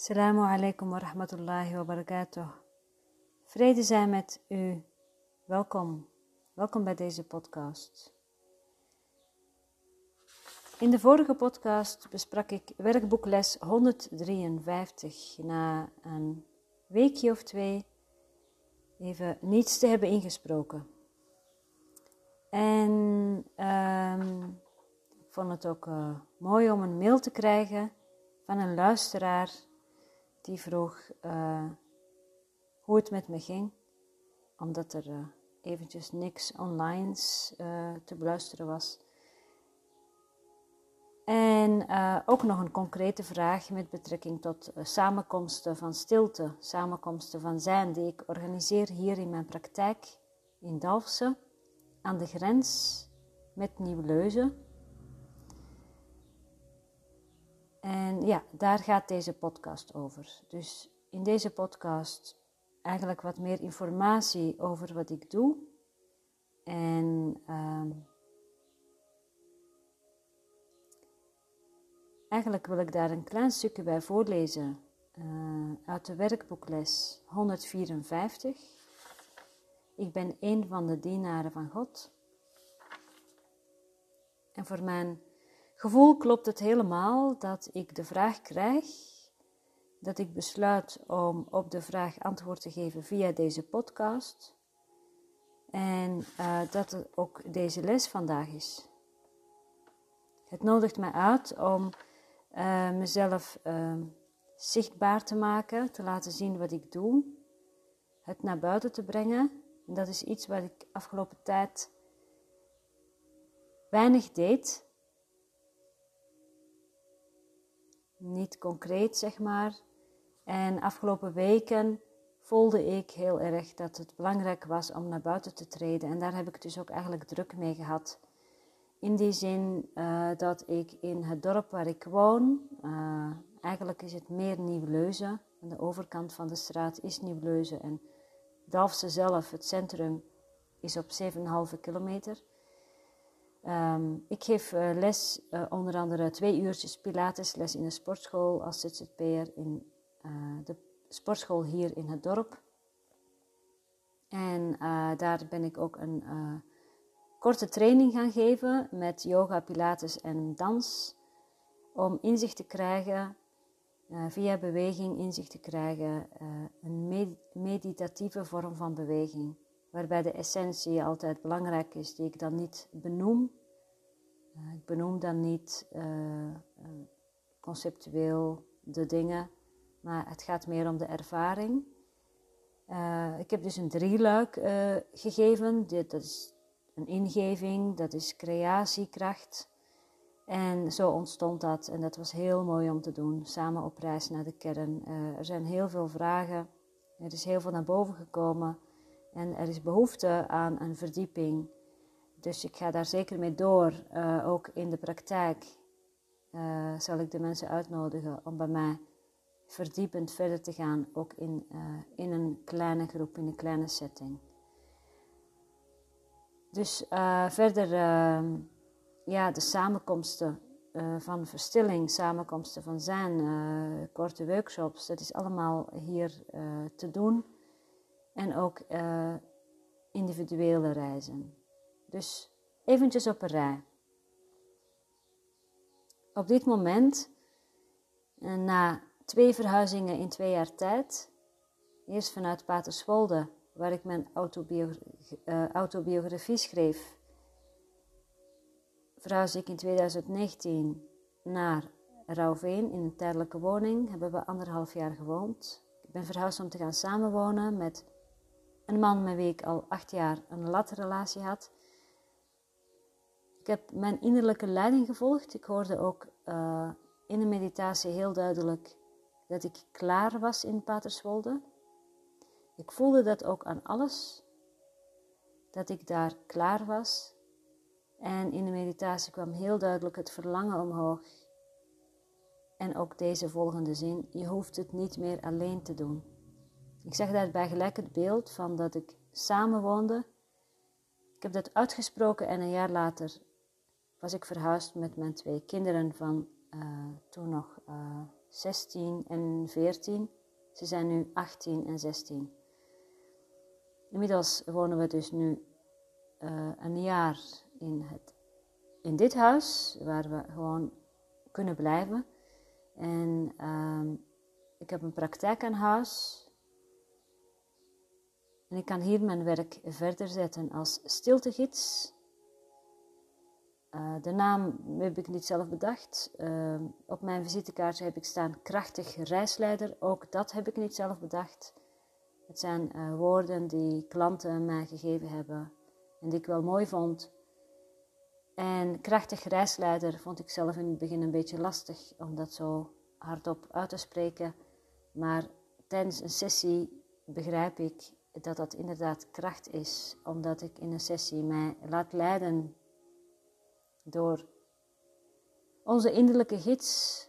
Assalamu alaikum wa rahmatullahi wa barakatuh. Vrede zijn met u. Welkom. Welkom bij deze podcast. In de vorige podcast besprak ik werkboekles 153. Na een weekje of twee even niets te hebben ingesproken. En um, ik vond het ook uh, mooi om een mail te krijgen van een luisteraar die vroeg uh, hoe het met me ging, omdat er uh, eventjes niks online te beluisteren was. En ook nog een concrete vraag met betrekking tot samenkomsten van stilte, samenkomsten van zijn die ik organiseer hier in mijn praktijk in Dalfsen aan de grens met Nieuw-Leuzen. En ja, daar gaat deze podcast over. Dus in deze podcast eigenlijk wat meer informatie over wat ik doe. En um, eigenlijk wil ik daar een klein stukje bij voorlezen uh, uit de werkboekles 154. Ik ben een van de dienaren van God. En voor mijn gevoel klopt het helemaal dat ik de vraag krijg, dat ik besluit om op de vraag antwoord te geven via deze podcast. En uh, dat het ook deze les vandaag is. Het nodigt mij uit om uh, mezelf uh, zichtbaar te maken, te laten zien wat ik doe, het naar buiten te brengen en dat is iets wat ik afgelopen tijd weinig deed. Niet concreet, zeg maar. En afgelopen weken voelde ik heel erg dat het belangrijk was om naar buiten te treden. En daar heb ik dus ook eigenlijk druk mee gehad. In die zin uh, dat ik in het dorp waar ik woon, uh, eigenlijk is het meer Nieuw-Leuzen. Aan de overkant van de straat is Nieuw-Leuzen. En Dalfse zelf, het centrum, is op 7,5 kilometer. Um, ik geef uh, les, uh, onder andere twee uurtjes Pilatesles in de sportschool als ZZP'er in uh, de sportschool hier in het dorp. En daar ben ik ook een korte training gaan geven met yoga, pilates en dans. Om inzicht te krijgen via beweging inzicht te krijgen, een meditatieve vorm van beweging, waarbij de essentie altijd belangrijk is, die ik dan niet benoem. Uh, ik benoem dan niet conceptueel de dingen, maar het gaat meer om de ervaring. ik heb dus een drieluik gegeven, Dit, dat is een ingeving, dat is creatiekracht en zo ontstond dat en dat was heel mooi om te doen, samen op reis naar de kern. Er zijn heel veel vragen, er is heel veel naar boven gekomen en er is behoefte aan een verdieping. Dus ik ga daar zeker mee door, uh, ook in de praktijk uh, zal ik de mensen uitnodigen om bij mij verdiepend verder te gaan, ook in, in een kleine groep, in een kleine setting. Dus verder ehm, ja, de samenkomsten van verstilling, samenkomsten van zijn, korte workshops, dat is allemaal hier te doen. En ook individuele reizen. Dus eventjes op een rij. Op dit moment, na twee verhuizingen in twee jaar tijd, eerst vanuit Paterswolde, waar ik mijn autobiografie schreef verhuisde ik in 2019 naar Rauwveen in een tijdelijke woning. Hebben we anderhalf jaar gewoond. Ik ben verhuisd om te gaan samenwonen met een man met wie ik al acht jaar een latrelatie had. Ik heb mijn innerlijke leiding gevolgd. Ik hoorde ook uh, in de meditatie heel duidelijk dat ik klaar was in Paterswolde. Ik voelde dat ook aan alles, dat ik daar klaar was en in de meditatie kwam heel duidelijk het verlangen omhoog. En ook deze volgende zin: Je hoeft het niet meer alleen te doen. Ik zeg daarbij gelijk het beeld van dat ik samen woonde. Ik heb dat uitgesproken en een jaar later was ik verhuisd met mijn twee kinderen van uh, toen nog uh, 16 en 14. Ze zijn nu 18 en 16. Inmiddels wonen we dus nu uh, een jaar in, het, in dit huis, waar we gewoon kunnen blijven. En uh, ik heb een praktijk aan huis. En ik kan hier mijn werk verder zetten als stiltegids. Uh, de naam heb ik niet zelf bedacht. Uh, op mijn visitekaartje heb ik staan krachtig reisleider. Ook dat heb ik niet zelf bedacht. Het zijn uh, woorden die klanten mij gegeven hebben en die ik wel mooi vond. En krachtig reisleider vond ik zelf in het begin een beetje lastig om dat zo hardop uit te spreken. Maar tijdens een sessie begrijp ik dat dat inderdaad kracht is, omdat ik in een sessie mij laat leiden door onze innerlijke gids,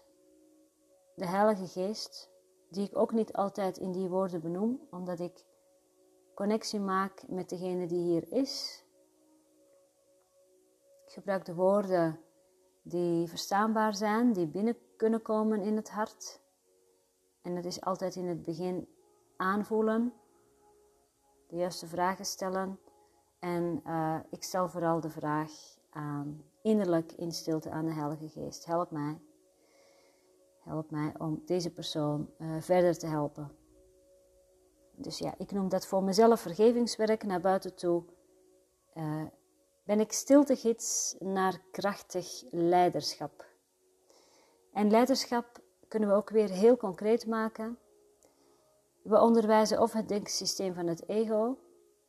de Heilige Geest, die ik ook niet altijd in die woorden benoem, omdat ik connectie maak met degene die hier is. Ik gebruik de woorden die verstaanbaar zijn, die binnen kunnen komen in het hart. En dat is altijd in het begin aanvoelen, de juiste vragen stellen. En uh, ik stel vooral de vraag aan, innerlijk in stilte aan de Heilige Geest. Help mij. Help mij om deze persoon uh, verder te helpen. Dus ja, ik noem dat voor mezelf vergevingswerk naar buiten toe. Uh, ben ik stiltegids naar krachtig leiderschap. En leiderschap kunnen we ook weer heel concreet maken. We onderwijzen of het denksysteem van het ego,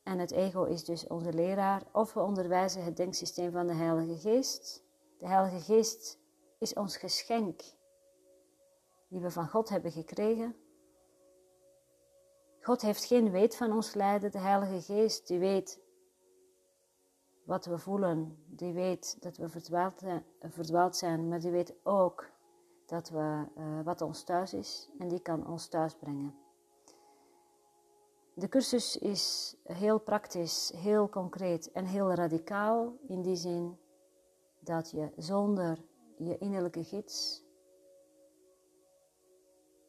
en het ego is dus onze leraar, of we onderwijzen het denksysteem van de Heilige Geest. De Heilige Geest is ons geschenk die we van God hebben gekregen. God heeft geen weet van ons lijden. De Heilige Geest die weet wat we voelen, die weet dat we verdwaald, zijn, maar die weet ook dat we, uh, wat ons thuis is en die kan ons thuis brengen. De cursus is heel praktisch, heel concreet en heel radicaal in die zin dat je zonder je innerlijke gids,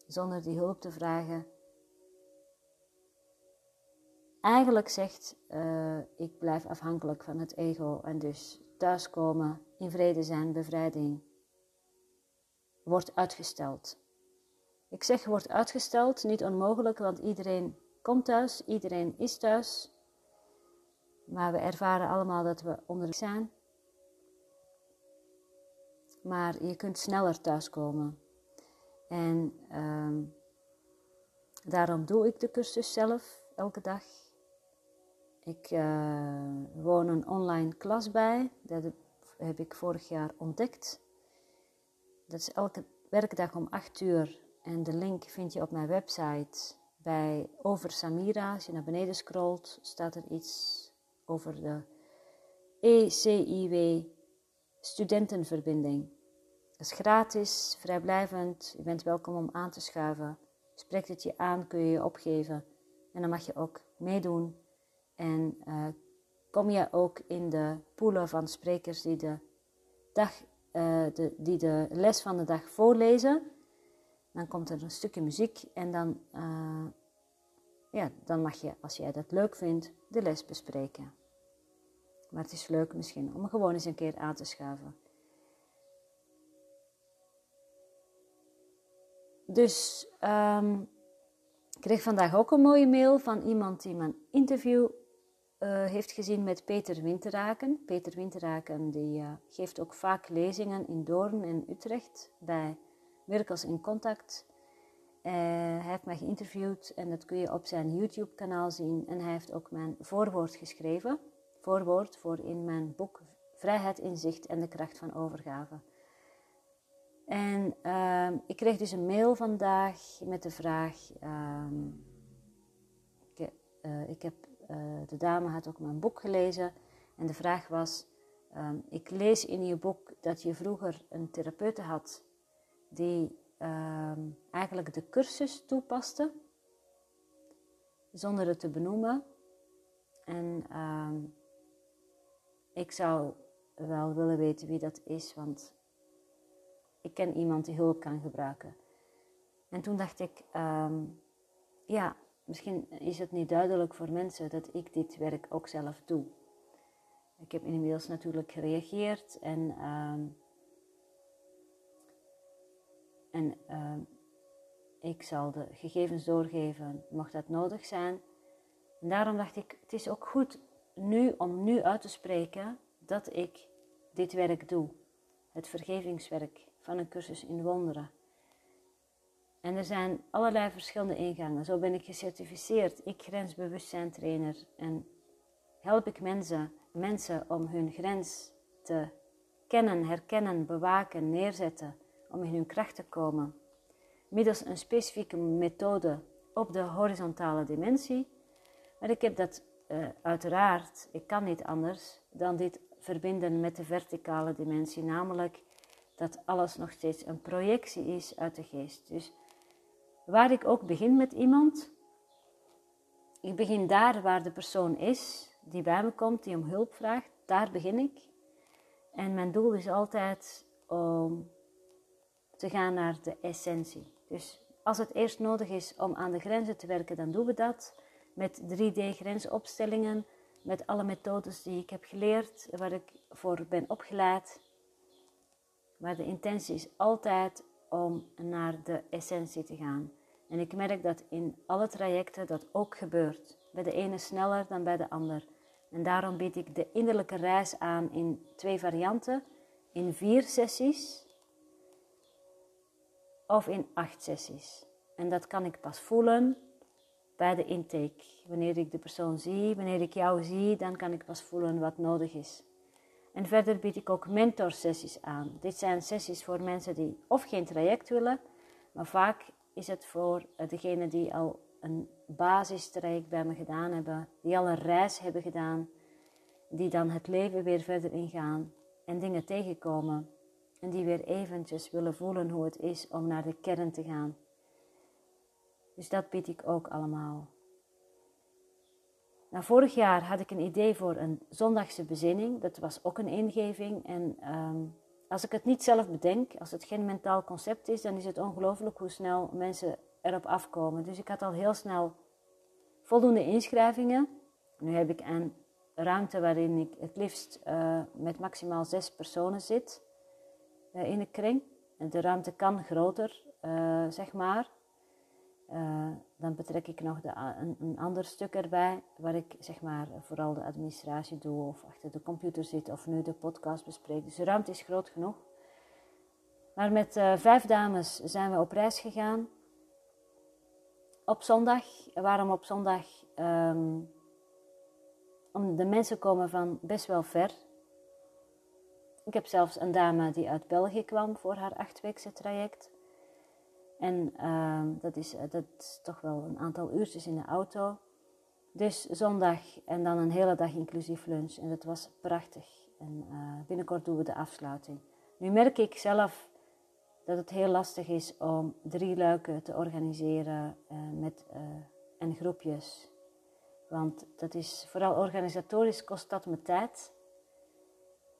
zonder die hulp te vragen, eigenlijk zegt: uh, Ik blijf afhankelijk van het ego en dus thuiskomen, in vrede zijn, bevrijding, wordt uitgesteld. Ik zeg wordt uitgesteld, niet onmogelijk, want iedereen komt thuis, iedereen is thuis. Maar we ervaren allemaal dat we onderweg zijn. Maar je kunt sneller thuiskomen. En uh, daarom doe ik de cursus zelf elke dag. Ik uh, woon een online klas bij. Dat heb ik vorig jaar ontdekt. Dat is elke werkdag om 8 uur. En de link vind je op mijn website bij over Samira. Als je naar beneden scrolt, staat er iets over de ECIW studentenverbinding. Dat is gratis, vrijblijvend. Je bent welkom om aan te schuiven. Spreekt het je aan, kun je je opgeven. En dan mag je ook meedoen. En uh, kom je ook in de poelen van sprekers die de, dag, uh, de, die de les van de dag voorlezen. Dan komt er een stukje muziek en dan, uh, ja, dan mag je, als jij dat leuk vindt, de les bespreken. Maar het is leuk misschien om gewoon eens een keer aan te schuiven. Dus um, ik kreeg vandaag ook een mooie mail van iemand die mijn interview uh, heeft gezien met Peter Winteraken. Peter Winteraken die, uh, geeft ook vaak lezingen in Doorn en Utrecht bij Mirkels in Contact. Uh, hij heeft mij geïnterviewd en dat kun je op zijn YouTube-kanaal zien. En hij heeft ook mijn voorwoord geschreven. Voorwoord voor in mijn boek Vrijheid, Inzicht en de Kracht van Overgave. En ehm, ik kreeg dus een mail vandaag met de vraag. Uh, ik, uh, ik, heb, de dame had ook mijn boek gelezen. En de vraag was: um, Ik lees in je boek dat je vroeger een therapeute had die Ehm, eigenlijk de cursus toepaste, zonder het te benoemen. En ehm, ik zou wel willen weten wie dat is, want ik ken iemand die hulp kan gebruiken. En toen dacht ik, ehm, ja, misschien is het niet duidelijk voor mensen dat ik dit werk ook zelf doe. Ik heb inmiddels natuurlijk gereageerd en, en ehm, ik zal de gegevens doorgeven, mocht dat nodig zijn. En daarom dacht ik, het is ook goed nu om nu uit te spreken dat ik dit werk doe. Het vergevingswerk van een cursus in wonderen. En er zijn allerlei verschillende ingangen. Zo ben ik gecertificeerd, ik grensbewustzijn trainer. En help ik mensen, mensen om hun grens te kennen, herkennen, bewaken, neerzetten. Om in hun kracht te komen. Middels een specifieke methode op de horizontale dimensie. Maar ik heb dat uh, uiteraard, ik kan niet anders dan dit verbinden met de verticale dimensie. Namelijk dat alles nog steeds een projectie is uit de geest. Dus Waar ik ook begin met iemand, ik begin daar waar de persoon is die bij me komt, die om hulp vraagt, daar begin ik. En mijn doel is altijd om te gaan naar de essentie. Dus als het eerst nodig is om aan de grenzen te werken, dan doen we dat met 3D-grensopstellingen, met alle methodes die ik heb geleerd, waar ik voor ben opgeleid. Maar de intentie is altijd om naar de essentie te gaan. En ik merk dat in alle trajecten dat ook gebeurt. Bij de ene sneller dan bij de ander. En daarom bied ik de innerlijke reis aan in twee varianten. In vier sessies of in acht sessies. En dat kan ik pas voelen bij de intake. Wanneer ik de persoon zie, wanneer ik jou zie, dan kan ik pas voelen wat nodig is. En verder bied ik ook mentorsessies aan. Dit zijn sessies voor mensen die of geen traject willen, maar vaak is het voor eh, degenen die al een basistraject bij me gedaan hebben, die al een reis hebben gedaan, die dan het leven weer verder ingaan en dingen tegenkomen en die weer eventjes willen voelen hoe het is om naar de kern te gaan. Dus dat bied ik ook allemaal. Nou, vorig jaar had ik een idee voor een zondagse bezinning. Dat was ook een ingeving. En ehm, als ik het niet zelf bedenk, als het geen mentaal concept is, dan is het ongelooflijk hoe snel mensen erop afkomen. Dus ik had al heel snel voldoende inschrijvingen. Nu heb ik een ruimte waarin ik het liefst uh, met maximaal zes personen zit in de kring. En de ruimte kan groter, uh, zeg maar. Uh, dan betrek ik nog de, een, een, ander stuk erbij, waar ik zeg maar vooral de administratie doe of achter de computer zit of nu de podcast bespreek. Dus de ruimte is groot genoeg. Maar met vijf dames zijn we op reis gegaan. Op zondag. Waarom op zondag? Um, om de mensen komen van best wel ver. Ik heb zelfs een dame die uit België kwam voor haar achtweekse traject. En uh, dat, is, dat is toch wel een aantal uurtjes in de auto. Dus zondag en dan een hele dag inclusief lunch. En dat was prachtig. En uh, binnenkort doen we de afsluiting. Nu merk ik zelf dat het heel lastig is om drie luiken te organiseren uh, met, en groepjes. Want dat is vooral organisatorisch kost dat me tijd.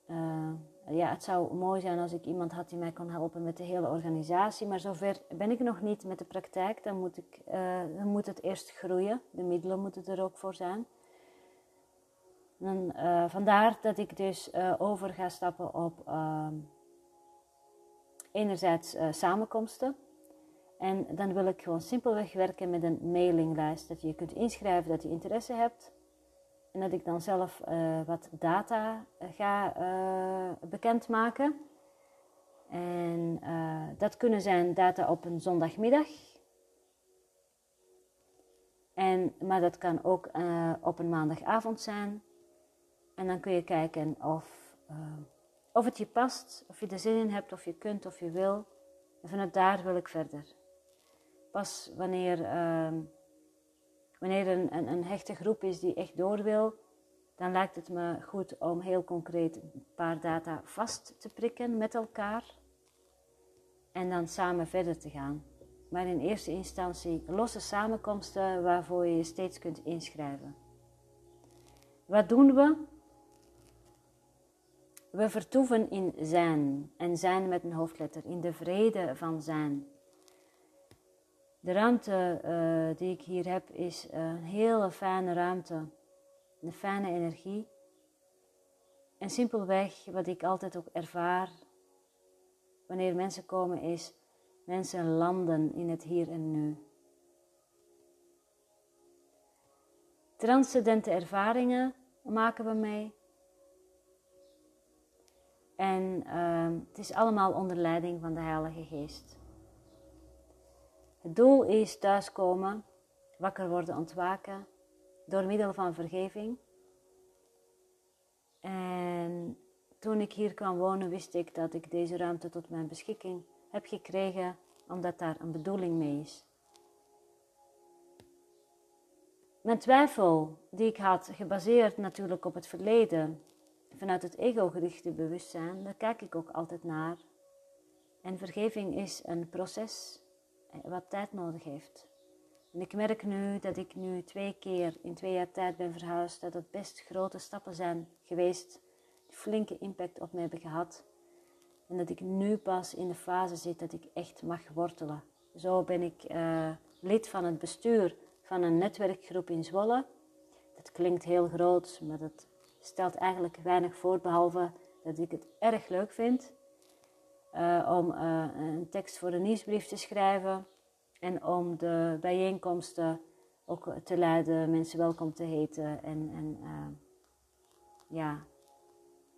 Uh, ja, het zou mooi zijn als ik iemand had die mij kon helpen met de hele organisatie. Maar zover ben ik nog niet met de praktijk. Dan moet, ik, dan moet het eerst groeien. De middelen moeten er ook voor zijn. Dan, uh, vandaar dat ik dus uh, over ga stappen op ehm, enerzijds samenkomsten. En dan wil ik gewoon simpelweg werken met een mailinglijst. Dat je kunt inschrijven dat je interesse hebt. En dat ik dan zelf uh, wat data eh, ga uh, bekendmaken. En dat kunnen zijn data op een zondagmiddag. En, maar dat kan ook op een maandagavond zijn. En dan kun je kijken of, of het je past, of je er zin in hebt, of je kunt, of je wil. En vanuit daar wil ik verder. Pas wanneer Wanneer een, een, een hechte groep is die echt door wil, dan lijkt het me goed om heel concreet een paar data vast te prikken met elkaar en dan samen verder te gaan. Maar in eerste instantie losse samenkomsten waarvoor je je steeds kunt inschrijven. Wat doen we? We vertoeven in zijn en zijn met een hoofdletter, in de vrede van zijn. De ruimte uh, die ik hier heb is een hele fijne ruimte, een fijne energie. En simpelweg, wat ik altijd ook ervaar wanneer mensen komen, is mensen landen in het hier en nu. Transcendente ervaringen maken we mee. En uh, het is allemaal onder leiding van de Heilige Geest. Het doel is thuiskomen, wakker worden, ontwaken door middel van vergeving. En toen ik hier kwam wonen, wist ik dat ik deze ruimte tot mijn beschikking heb gekregen, omdat daar een bedoeling mee is. Mijn twijfel die ik had, gebaseerd natuurlijk op het verleden, vanuit het ego-gerichte bewustzijn, daar kijk ik ook altijd naar. En vergeving is een proces wat tijd nodig heeft. En ik merk nu dat ik nu twee keer in twee jaar tijd ben verhuisd, dat het best grote stappen zijn geweest, die flinke impact op mij hebben gehad. En dat ik nu pas in de fase zit dat ik echt mag wortelen. Zo ben ik uh, lid van het bestuur van een netwerkgroep in Zwolle. Dat klinkt heel groot, maar dat stelt eigenlijk weinig voor, behalve dat ik het erg leuk vind uh, om uh, een tekst voor een nieuwsbrief te schrijven en om de bijeenkomsten ook te leiden, mensen welkom te heten en, en uh, ja,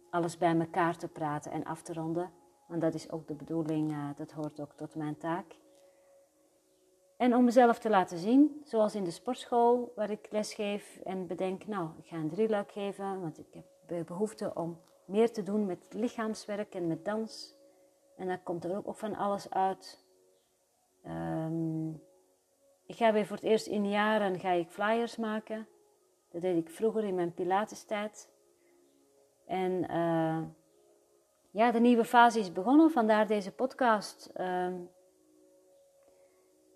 alles bij elkaar te praten en af te ronden. Want dat is ook de bedoeling, dat hoort ook tot mijn taak. En om mezelf te laten zien, zoals in de sportschool waar ik les geef en bedenk, nou, ik ga een drieluik geven, want ik heb behoefte om meer te doen met lichaamswerk en met dans. En dan komt er ook van alles uit. Um, ik ga weer voor het eerst in jaren ga ik flyers maken. Dat deed ik vroeger in mijn Pilatestijd. En uh, ja, de nieuwe fase is begonnen, vandaar deze podcast. Um,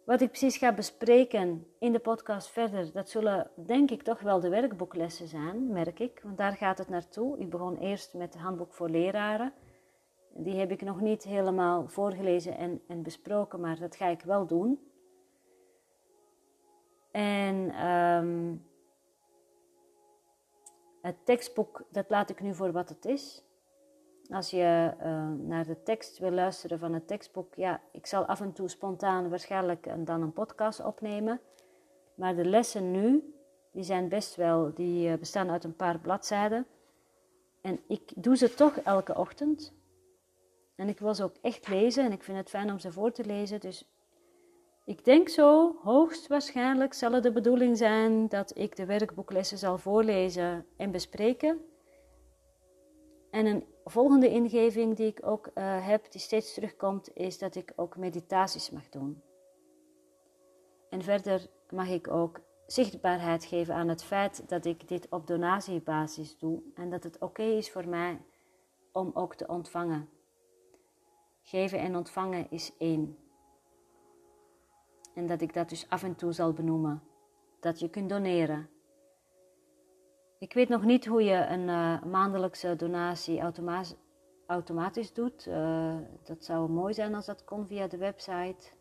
wat ik precies ga bespreken in de podcast verder, dat zullen denk ik toch wel de werkboeklessen zijn, merk ik. Want daar gaat het naartoe. Ik begon eerst met het handboek voor leraren. Die heb ik nog niet helemaal voorgelezen en, en besproken, maar dat ga ik wel doen. En um, het tekstboek, dat laat ik nu voor wat het is. Als je uh, naar de tekst wil luisteren van het tekstboek, ja, ik zal af en toe spontaan waarschijnlijk dan een podcast opnemen. Maar de lessen nu, die zijn best wel, die uh, bestaan uit een paar bladzijden. En ik doe ze toch elke ochtend. En ik wil ze ook echt lezen en ik vind het fijn om ze voor te lezen. Dus ik denk zo, hoogstwaarschijnlijk zal het de bedoeling zijn dat ik de werkboeklessen zal voorlezen en bespreken. En een volgende ingeving die ik ook uh, heb, die steeds terugkomt, is dat ik ook meditaties mag doen. En verder mag ik ook zichtbaarheid geven aan het feit dat ik dit op donatiebasis doe en dat het oké is voor mij om ook te ontvangen. Geven en ontvangen is één. En dat ik dat dus af en toe zal benoemen. Dat je kunt doneren ik weet nog niet hoe je een uh, maandelijkse donatie automatisch doet. Uh, dat zou mooi zijn als dat kon via de website.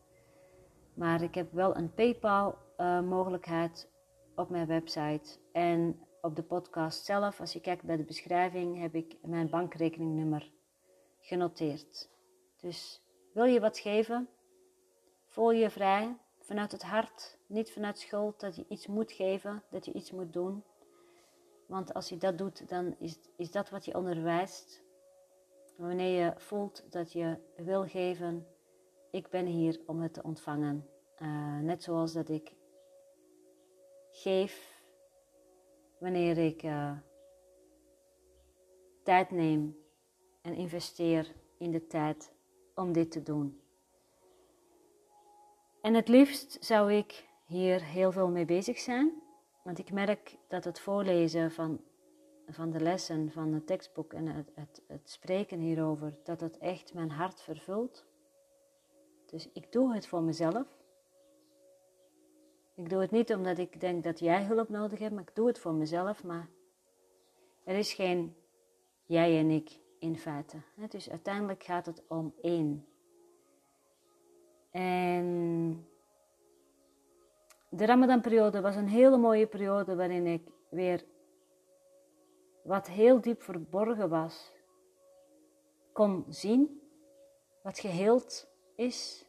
Maar ik heb wel een PayPal-mogelijkheid uh, op mijn website. En op de podcast zelf, als je kijkt bij de beschrijving, heb ik mijn bankrekeningnummer genoteerd. Dus wil je wat geven? Voel je vrij vanuit het hart, niet vanuit schuld dat je iets moet geven, dat je iets moet doen. Want als je dat doet, dan is, is dat wat je onderwijst. Wanneer je voelt dat je wil geven, ik ben hier om het te ontvangen. Uh, net zoals dat ik geef wanneer ik uh, tijd neem en investeer in de tijd om dit te doen. En het liefst zou ik hier heel veel mee bezig zijn. Want ik merk dat het voorlezen van, van de lessen, van het tekstboek en het, het, het spreken hierover, dat het echt mijn hart vervult. Dus ik doe het voor mezelf. Ik doe het niet omdat ik denk dat jij hulp nodig hebt, maar ik doe het voor mezelf. Maar er is geen jij en ik in feite. Dus uiteindelijk gaat het om één. En de Ramadan-periode was een hele mooie periode waarin ik weer wat heel diep verborgen was, kon zien, wat geheeld is.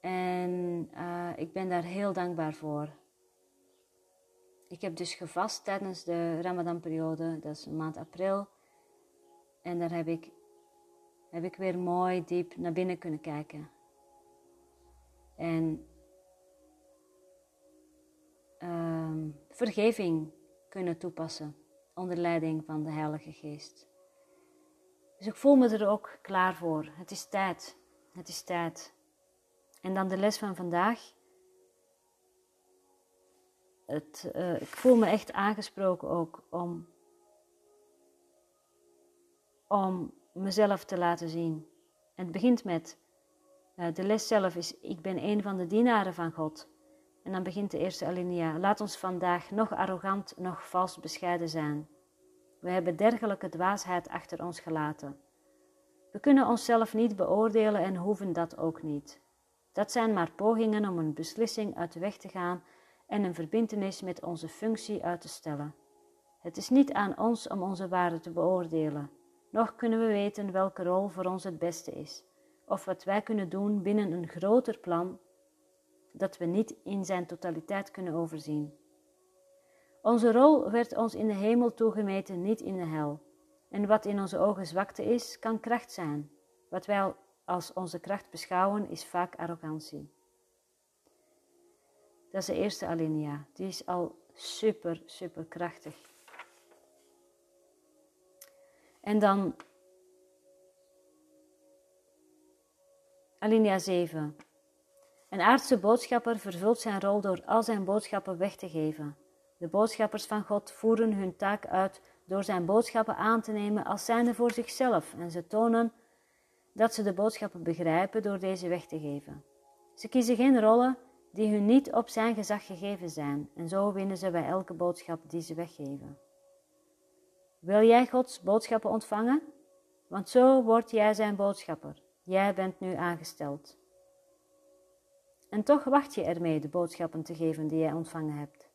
En uh, ik ben daar heel dankbaar voor. Ik heb dus gevast tijdens de Ramadan-periode, dat is maand april. En daar heb ik, heb ik weer mooi diep naar binnen kunnen kijken. En uh, vergeving kunnen toepassen onder leiding van de Heilige Geest. Dus ik voel me er ook klaar voor. Het is tijd. Het is tijd. En dan de les van vandaag. Het, uh, ik voel me echt aangesproken ook om, om mezelf te laten zien. En het begint met, uh, de les zelf is, ik ben een van de dienaren van God. En dan begint de eerste alinea. Laat ons vandaag nog arrogant, nog vals bescheiden zijn. We hebben dergelijke dwaasheid achter ons gelaten. We kunnen onszelf niet beoordelen en hoeven dat ook niet. Dat zijn maar pogingen om een beslissing uit de weg te gaan en een verbintenis met onze functie uit te stellen. Het is niet aan ons om onze waarde te beoordelen, noch kunnen we weten welke rol voor ons het beste is, of wat wij kunnen doen binnen een groter plan dat we niet in zijn totaliteit kunnen overzien. Onze rol werd ons in de hemel toegemeten, niet in de hel. En wat in onze ogen zwakte is, kan kracht zijn. Wat wij als onze kracht beschouwen, is vaak arrogantie. Dat is de eerste alinea. Die is al super, super krachtig. En dan alinea 7. Een aardse boodschapper vervult zijn rol door al zijn boodschappen weg te geven. De boodschappers van God voeren hun taak uit door zijn boodschappen aan te nemen als zijnde voor zichzelf en ze tonen dat ze de boodschappen begrijpen door deze weg te geven. Ze kiezen geen rollen die hun niet op zijn gezag gegeven zijn en zo winnen ze bij elke boodschap die ze weggeven. Wil jij Gods boodschappen ontvangen? Want zo word jij zijn boodschapper. Jij bent nu aangesteld. En toch wacht je ermee de boodschappen te geven die jij ontvangen hebt.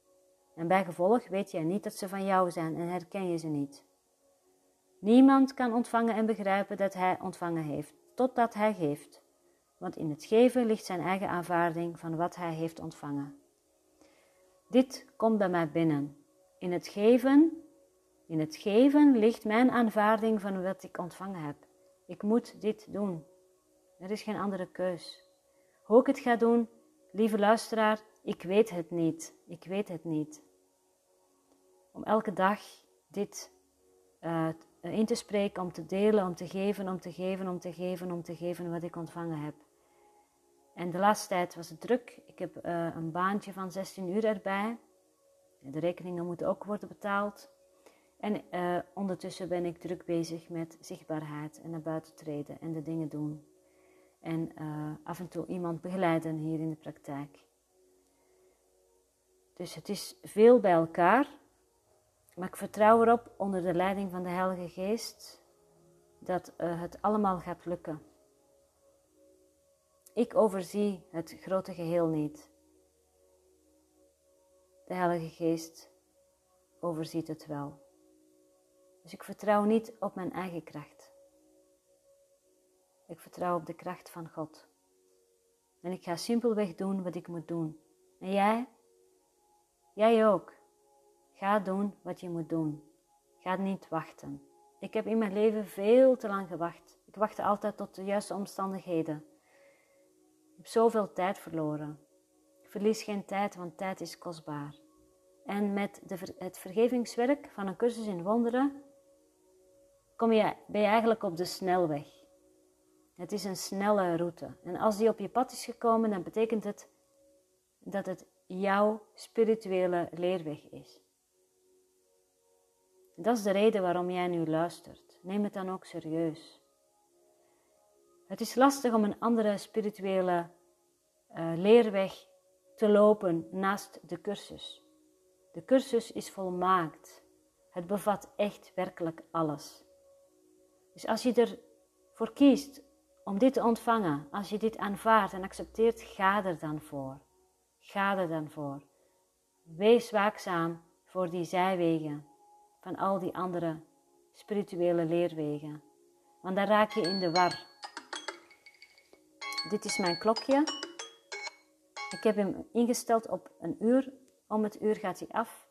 En bij gevolg weet jij niet dat ze van jou zijn en herken je ze niet. Niemand kan ontvangen en begrijpen dat hij ontvangen heeft, totdat hij geeft. Want in het geven ligt zijn eigen aanvaarding van wat hij heeft ontvangen. Dit komt bij mij binnen. In het geven, in het geven ligt mijn aanvaarding van wat ik ontvangen heb. Ik moet dit doen. Er is geen andere keus. Hoe ik het ga doen, lieve luisteraar, ik weet het niet. Ik weet het niet. Om elke dag dit uh, in te spreken, om te delen, om te geven, om te geven, om te geven, om te geven wat ik ontvangen heb. En de laatste tijd was het druk. Ik heb uh, een baantje van 16 uur erbij. De rekeningen moeten ook worden betaald. En uh, ondertussen ben ik druk bezig met zichtbaarheid en naar buiten treden en de dingen doen en uh, af en toe iemand begeleiden hier in de praktijk. Dus het is veel bij elkaar, maar ik vertrouw erop onder de leiding van de Heilige Geest dat uh, het allemaal gaat lukken. Ik overzie het grote geheel niet. De Heilige Geest overziet het wel. Dus ik vertrouw niet op mijn eigen kracht. Ik vertrouw op de kracht van God. En ik ga simpelweg doen wat ik moet doen. En jij? Jij ook. Ga doen wat je moet doen. Ga niet wachten. Ik heb in mijn leven veel te lang gewacht. Ik wachtte altijd tot de juiste omstandigheden. Ik heb zoveel tijd verloren. Ik verlies geen tijd, want tijd is kostbaar. En met de, het vergevingswerk van een cursus in wonderen kom je, ben je eigenlijk op de snelweg. Het is een snelle route. En als die op je pad is gekomen, dan betekent het dat het jouw spirituele leerweg is. Dat is de reden waarom jij nu luistert. Neem het dan ook serieus. Het is lastig om een andere spirituele uh, leerweg te lopen naast de cursus. De cursus is volmaakt. Het bevat echt werkelijk alles. Dus als je ervoor kiest om dit te ontvangen, als je dit aanvaardt en accepteert, ga er dan voor. Ga er dan voor. Wees waakzaam voor die zijwegen van al die andere spirituele leerwegen. Want dan raak je in de war. Dit is mijn klokje. Ik heb hem ingesteld op een uur. Om het uur gaat hij af.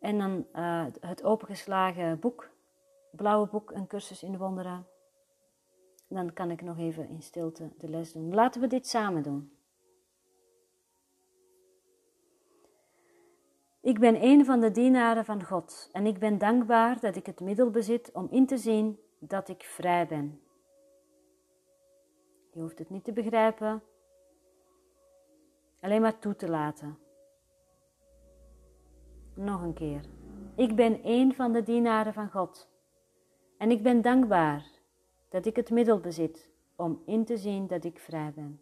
En dan uh, het opengeslagen boek, blauwe boek, een cursus in de. Dan kan ik nog even in stilte de les doen. Laten we dit samen doen. Ik ben een van de dienaren van God en ik ben dankbaar dat ik het middel bezit om in te zien dat ik vrij ben. Je hoeft het niet te begrijpen, alleen maar toe te laten. Nog een keer. Ik ben een van de dienaren van God en ik ben dankbaar dat ik het middel bezit om in te zien dat ik vrij ben.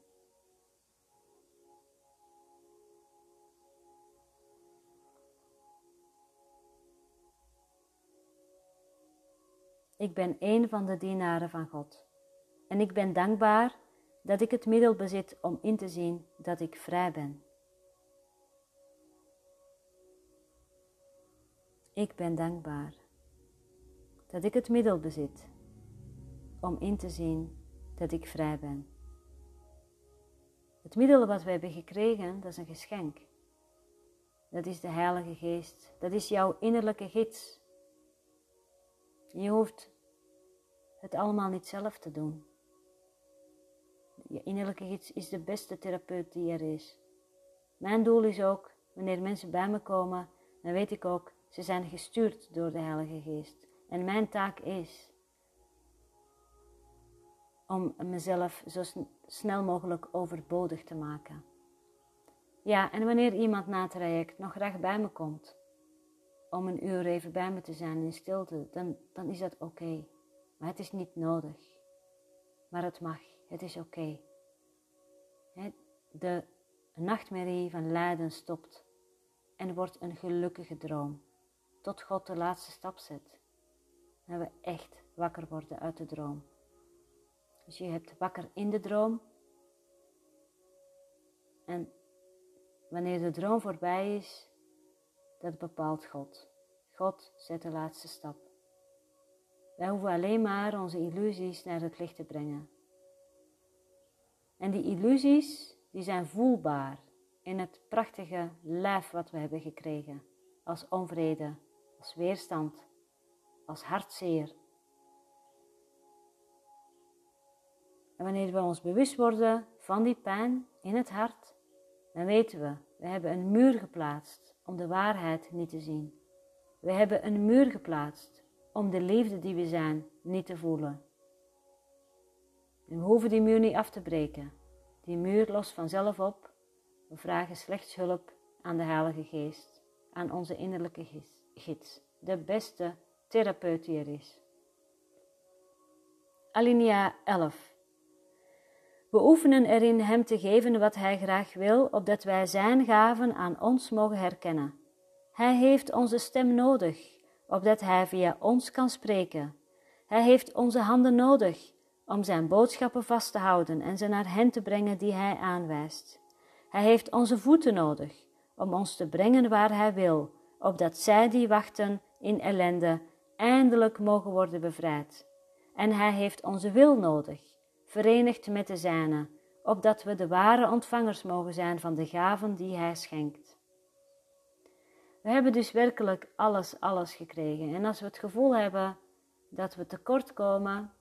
Ik ben een van de dienaren van God. En ik ben dankbaar dat ik het middel bezit om in te zien dat ik vrij ben. Ik ben dankbaar dat ik het middel bezit om in te zien dat ik vrij ben. Het middel wat we hebben gekregen, dat is een geschenk. Dat is de Heilige Geest. Dat is jouw innerlijke gids. Je hoeft het allemaal niet zelf te doen. Je innerlijke gids is de beste therapeut die er is. Mijn doel is ook, wanneer mensen bij me komen, dan weet ik ook, ze zijn gestuurd door de Heilige Geest. En mijn taak is om mezelf zo snel mogelijk overbodig te maken. Ja, en wanneer iemand na het traject nog graag bij me komt, om een uur even bij me te zijn in stilte, dan, dan is dat oké. Maar het is niet nodig. Maar het mag, het is oké. De nachtmerrie van lijden stopt en wordt een gelukkige droom. Tot God de laatste stap zet. En we echt wakker worden uit de droom. Dus je hebt wakker in de droom. En wanneer de droom voorbij is, dat bepaalt God. God zet de laatste stap. Wij hoeven alleen maar onze illusies naar het licht te brengen. En die illusies, die zijn voelbaar in het prachtige lijf wat we hebben gekregen. Als onvrede, als weerstand, als hartzeer, En wanneer we ons bewust worden van die pijn in het hart, dan weten we, we hebben een muur geplaatst om de waarheid niet te zien. We hebben een muur geplaatst om de liefde die we zijn niet te voelen. En we hoeven die muur niet af te breken. Die muur lost vanzelf op. We vragen slechts hulp aan de Heilige Geest, aan onze innerlijke gids, de beste therapeut die er is. Alinea 11. We oefenen erin Hem te geven wat Hij graag wil, opdat wij Zijn gaven aan ons mogen herkennen. Hij heeft onze stem nodig, opdat Hij via ons kan spreken. Hij heeft onze handen nodig om Zijn boodschappen vast te houden en ze naar hen te brengen die Hij aanwijst. Hij heeft onze voeten nodig om ons te brengen waar Hij wil, opdat zij die wachten in ellende eindelijk mogen worden bevrijd. En Hij heeft onze wil nodig verenigd met de zijne, opdat we de ware ontvangers mogen zijn van de gaven die Hij schenkt. We hebben dus werkelijk alles, alles gekregen. En als we het gevoel hebben dat we tekort komen,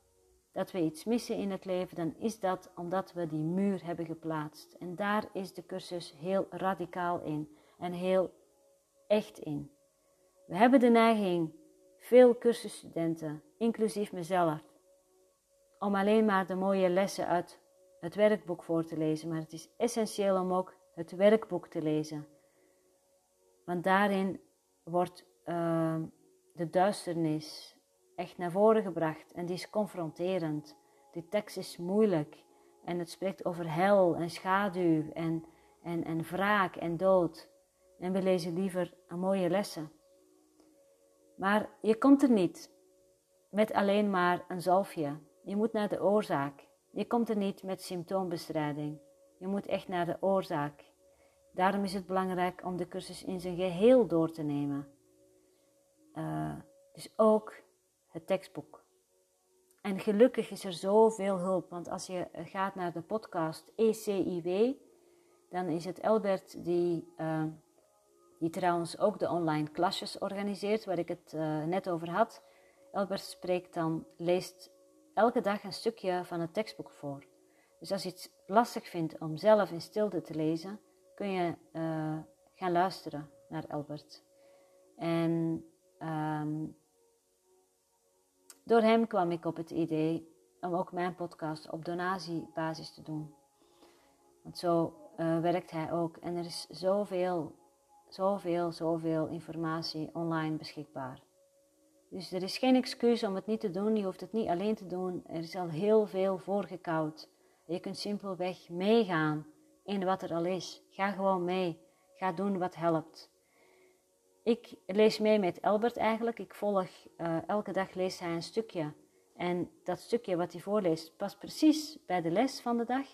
dat we iets missen in het leven, dan is dat omdat we die muur hebben geplaatst. En daar is de cursus heel radicaal in en heel echt in. We hebben de neiging, veel cursusstudenten, inclusief mezelf, om alleen maar de mooie lessen uit het werkboek voor te lezen, maar het is essentieel om ook het werkboek te lezen. Want daarin wordt uh, de duisternis echt naar voren gebracht en die is confronterend. Die tekst is moeilijk en het spreekt over hel en schaduw en, en, en wraak en dood. En we lezen liever mooie lessen. Maar je komt er niet met alleen maar een zalfje je moet naar de oorzaak. Je komt er niet met symptoombestrijding. Je moet echt naar de oorzaak. Daarom is het belangrijk om de cursus in zijn geheel door te nemen. Uh, dus ook het tekstboek. En gelukkig is er zoveel hulp, want als je gaat naar de podcast ECIW, dan is het Elbert die, uh, die trouwens ook de online klasjes organiseert, waar ik het uh, net over had. Elbert spreekt dan, leest elke dag een stukje van het tekstboek voor. Dus als je het lastig vindt om zelf in stilte te lezen, kun je uh, gaan luisteren naar Albert. En um, door hem kwam ik op het idee om ook mijn podcast op donatiebasis te doen. Want zo uh, werkt hij ook. En er is zoveel, zoveel, zoveel informatie online beschikbaar. Dus er is geen excuus om het niet te doen. Je hoeft het niet alleen te doen. Er is al heel veel voorgekoud. Je kunt simpelweg meegaan in wat er al is. Ga gewoon mee. Ga doen wat helpt. Ik lees mee met Albert eigenlijk. Ik volg, uh, elke dag leest hij een stukje. En dat stukje wat hij voorleest past precies bij de les van de dag.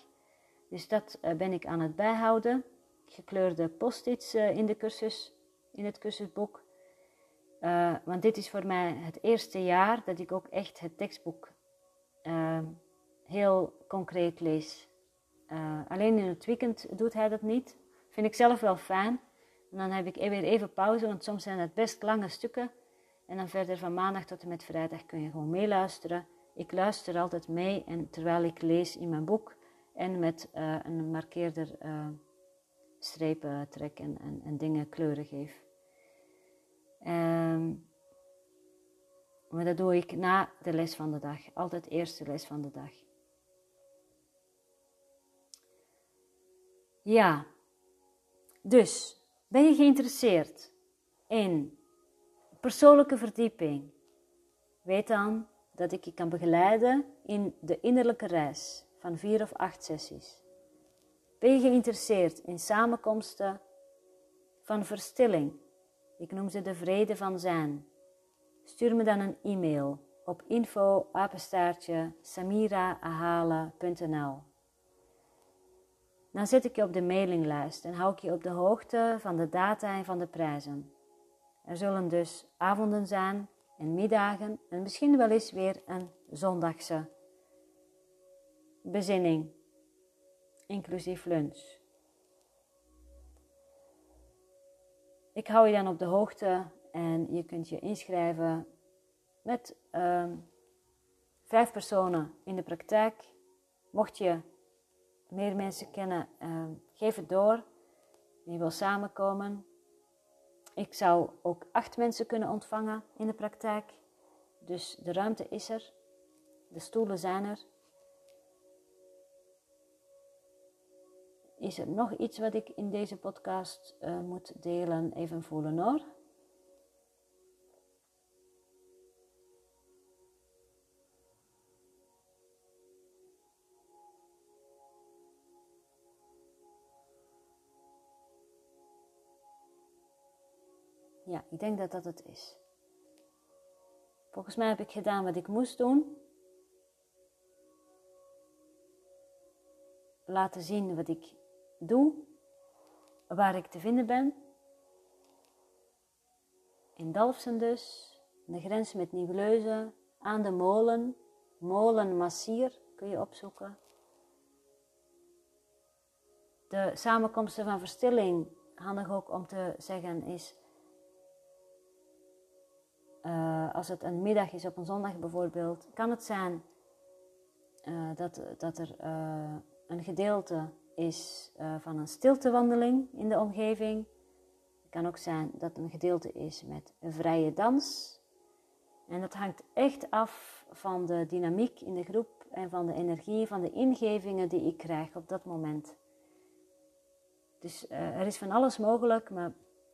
Dus dat uh, ben ik aan het bijhouden. Gekleurde post-its uh, in de cursus, in het cursusboek. want dit is voor mij het eerste jaar dat ik ook echt het tekstboek heel concreet lees. alleen in het weekend doet hij dat niet. Vind ik zelf wel fijn. En dan heb ik weer even pauze, want soms zijn het best lange stukken. En dan verder van maandag tot en met vrijdag kun je gewoon meeluisteren. Ik luister altijd mee en terwijl ik lees in mijn boek en met een markeerder strepen trek en, en, en, dingen kleuren geef. Um, maar dat doe ik na de les van de dag. Altijd eerste les van de dag. Ja, dus ben je geïnteresseerd in persoonlijke verdieping? Weet dan dat ik je kan begeleiden in de innerlijke reis van vier of acht sessies. Ben je geïnteresseerd in samenkomsten van verstilling? Ik noem ze de vrede van zijn. Stuur me dan een e-mail op info samiraahalen.nl dan zet ik je op de mailinglijst en hou ik je op de hoogte van de data en van de prijzen. Er zullen dus avonden zijn en middagen en misschien wel eens weer een zondagse bezinning, inclusief lunch. Ik hou je dan op de hoogte en je kunt je inschrijven met uh, vijf personen in de praktijk. Mocht je meer mensen kennen, uh, geef het door. Je wil samenkomen. Ik zou ook acht mensen kunnen ontvangen in de praktijk. Dus de ruimte is er. De stoelen zijn er. Is er nog iets wat ik in deze podcast uh, moet delen? Even voelen hoor. Ja, ik denk dat dat het is. Volgens mij heb ik gedaan wat ik moest doen. Laten zien wat ik doe, waar ik te vinden ben. In Dalfsen dus, de grens met Nieuwleuzen, aan de molen, molen Massier kun je opzoeken. De samenkomsten van verstilling, handig ook om te zeggen, is uh, als het een middag is op een zondag bijvoorbeeld, kan het zijn uh, dat, dat er uh, een gedeelte is van een stiltewandeling in de omgeving. Het kan ook zijn dat een gedeelte is met een vrije dans. En dat hangt echt af van de dynamiek in de groep en van de energie, van de ingevingen die ik krijg op dat moment. Dus er is van alles mogelijk, maar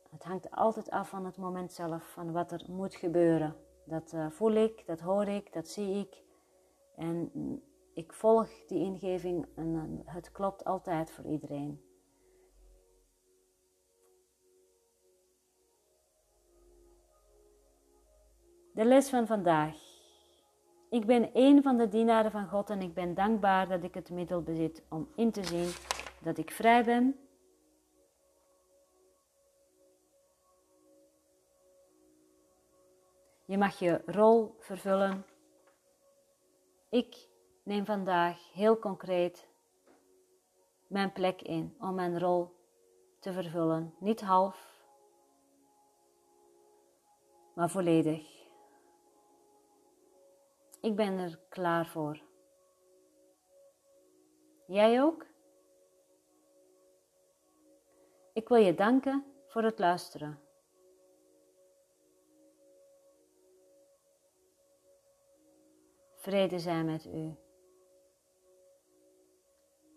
het hangt altijd af van het moment zelf, van wat er moet gebeuren. Dat uh, voel ik, dat hoor ik, dat zie ik. En ik volg die ingeving en het klopt altijd voor iedereen. De les van vandaag. Ik ben een van de dienaren van God en ik ben dankbaar dat ik het middel bezit om in te zien dat ik vrij ben. Je mag je rol vervullen. Ik neem vandaag heel concreet mijn plek in om mijn rol te vervullen. Niet half, maar volledig. Ik ben er klaar voor. Jij ook? Ik wil je danken voor het luisteren. Vrede zijn met u.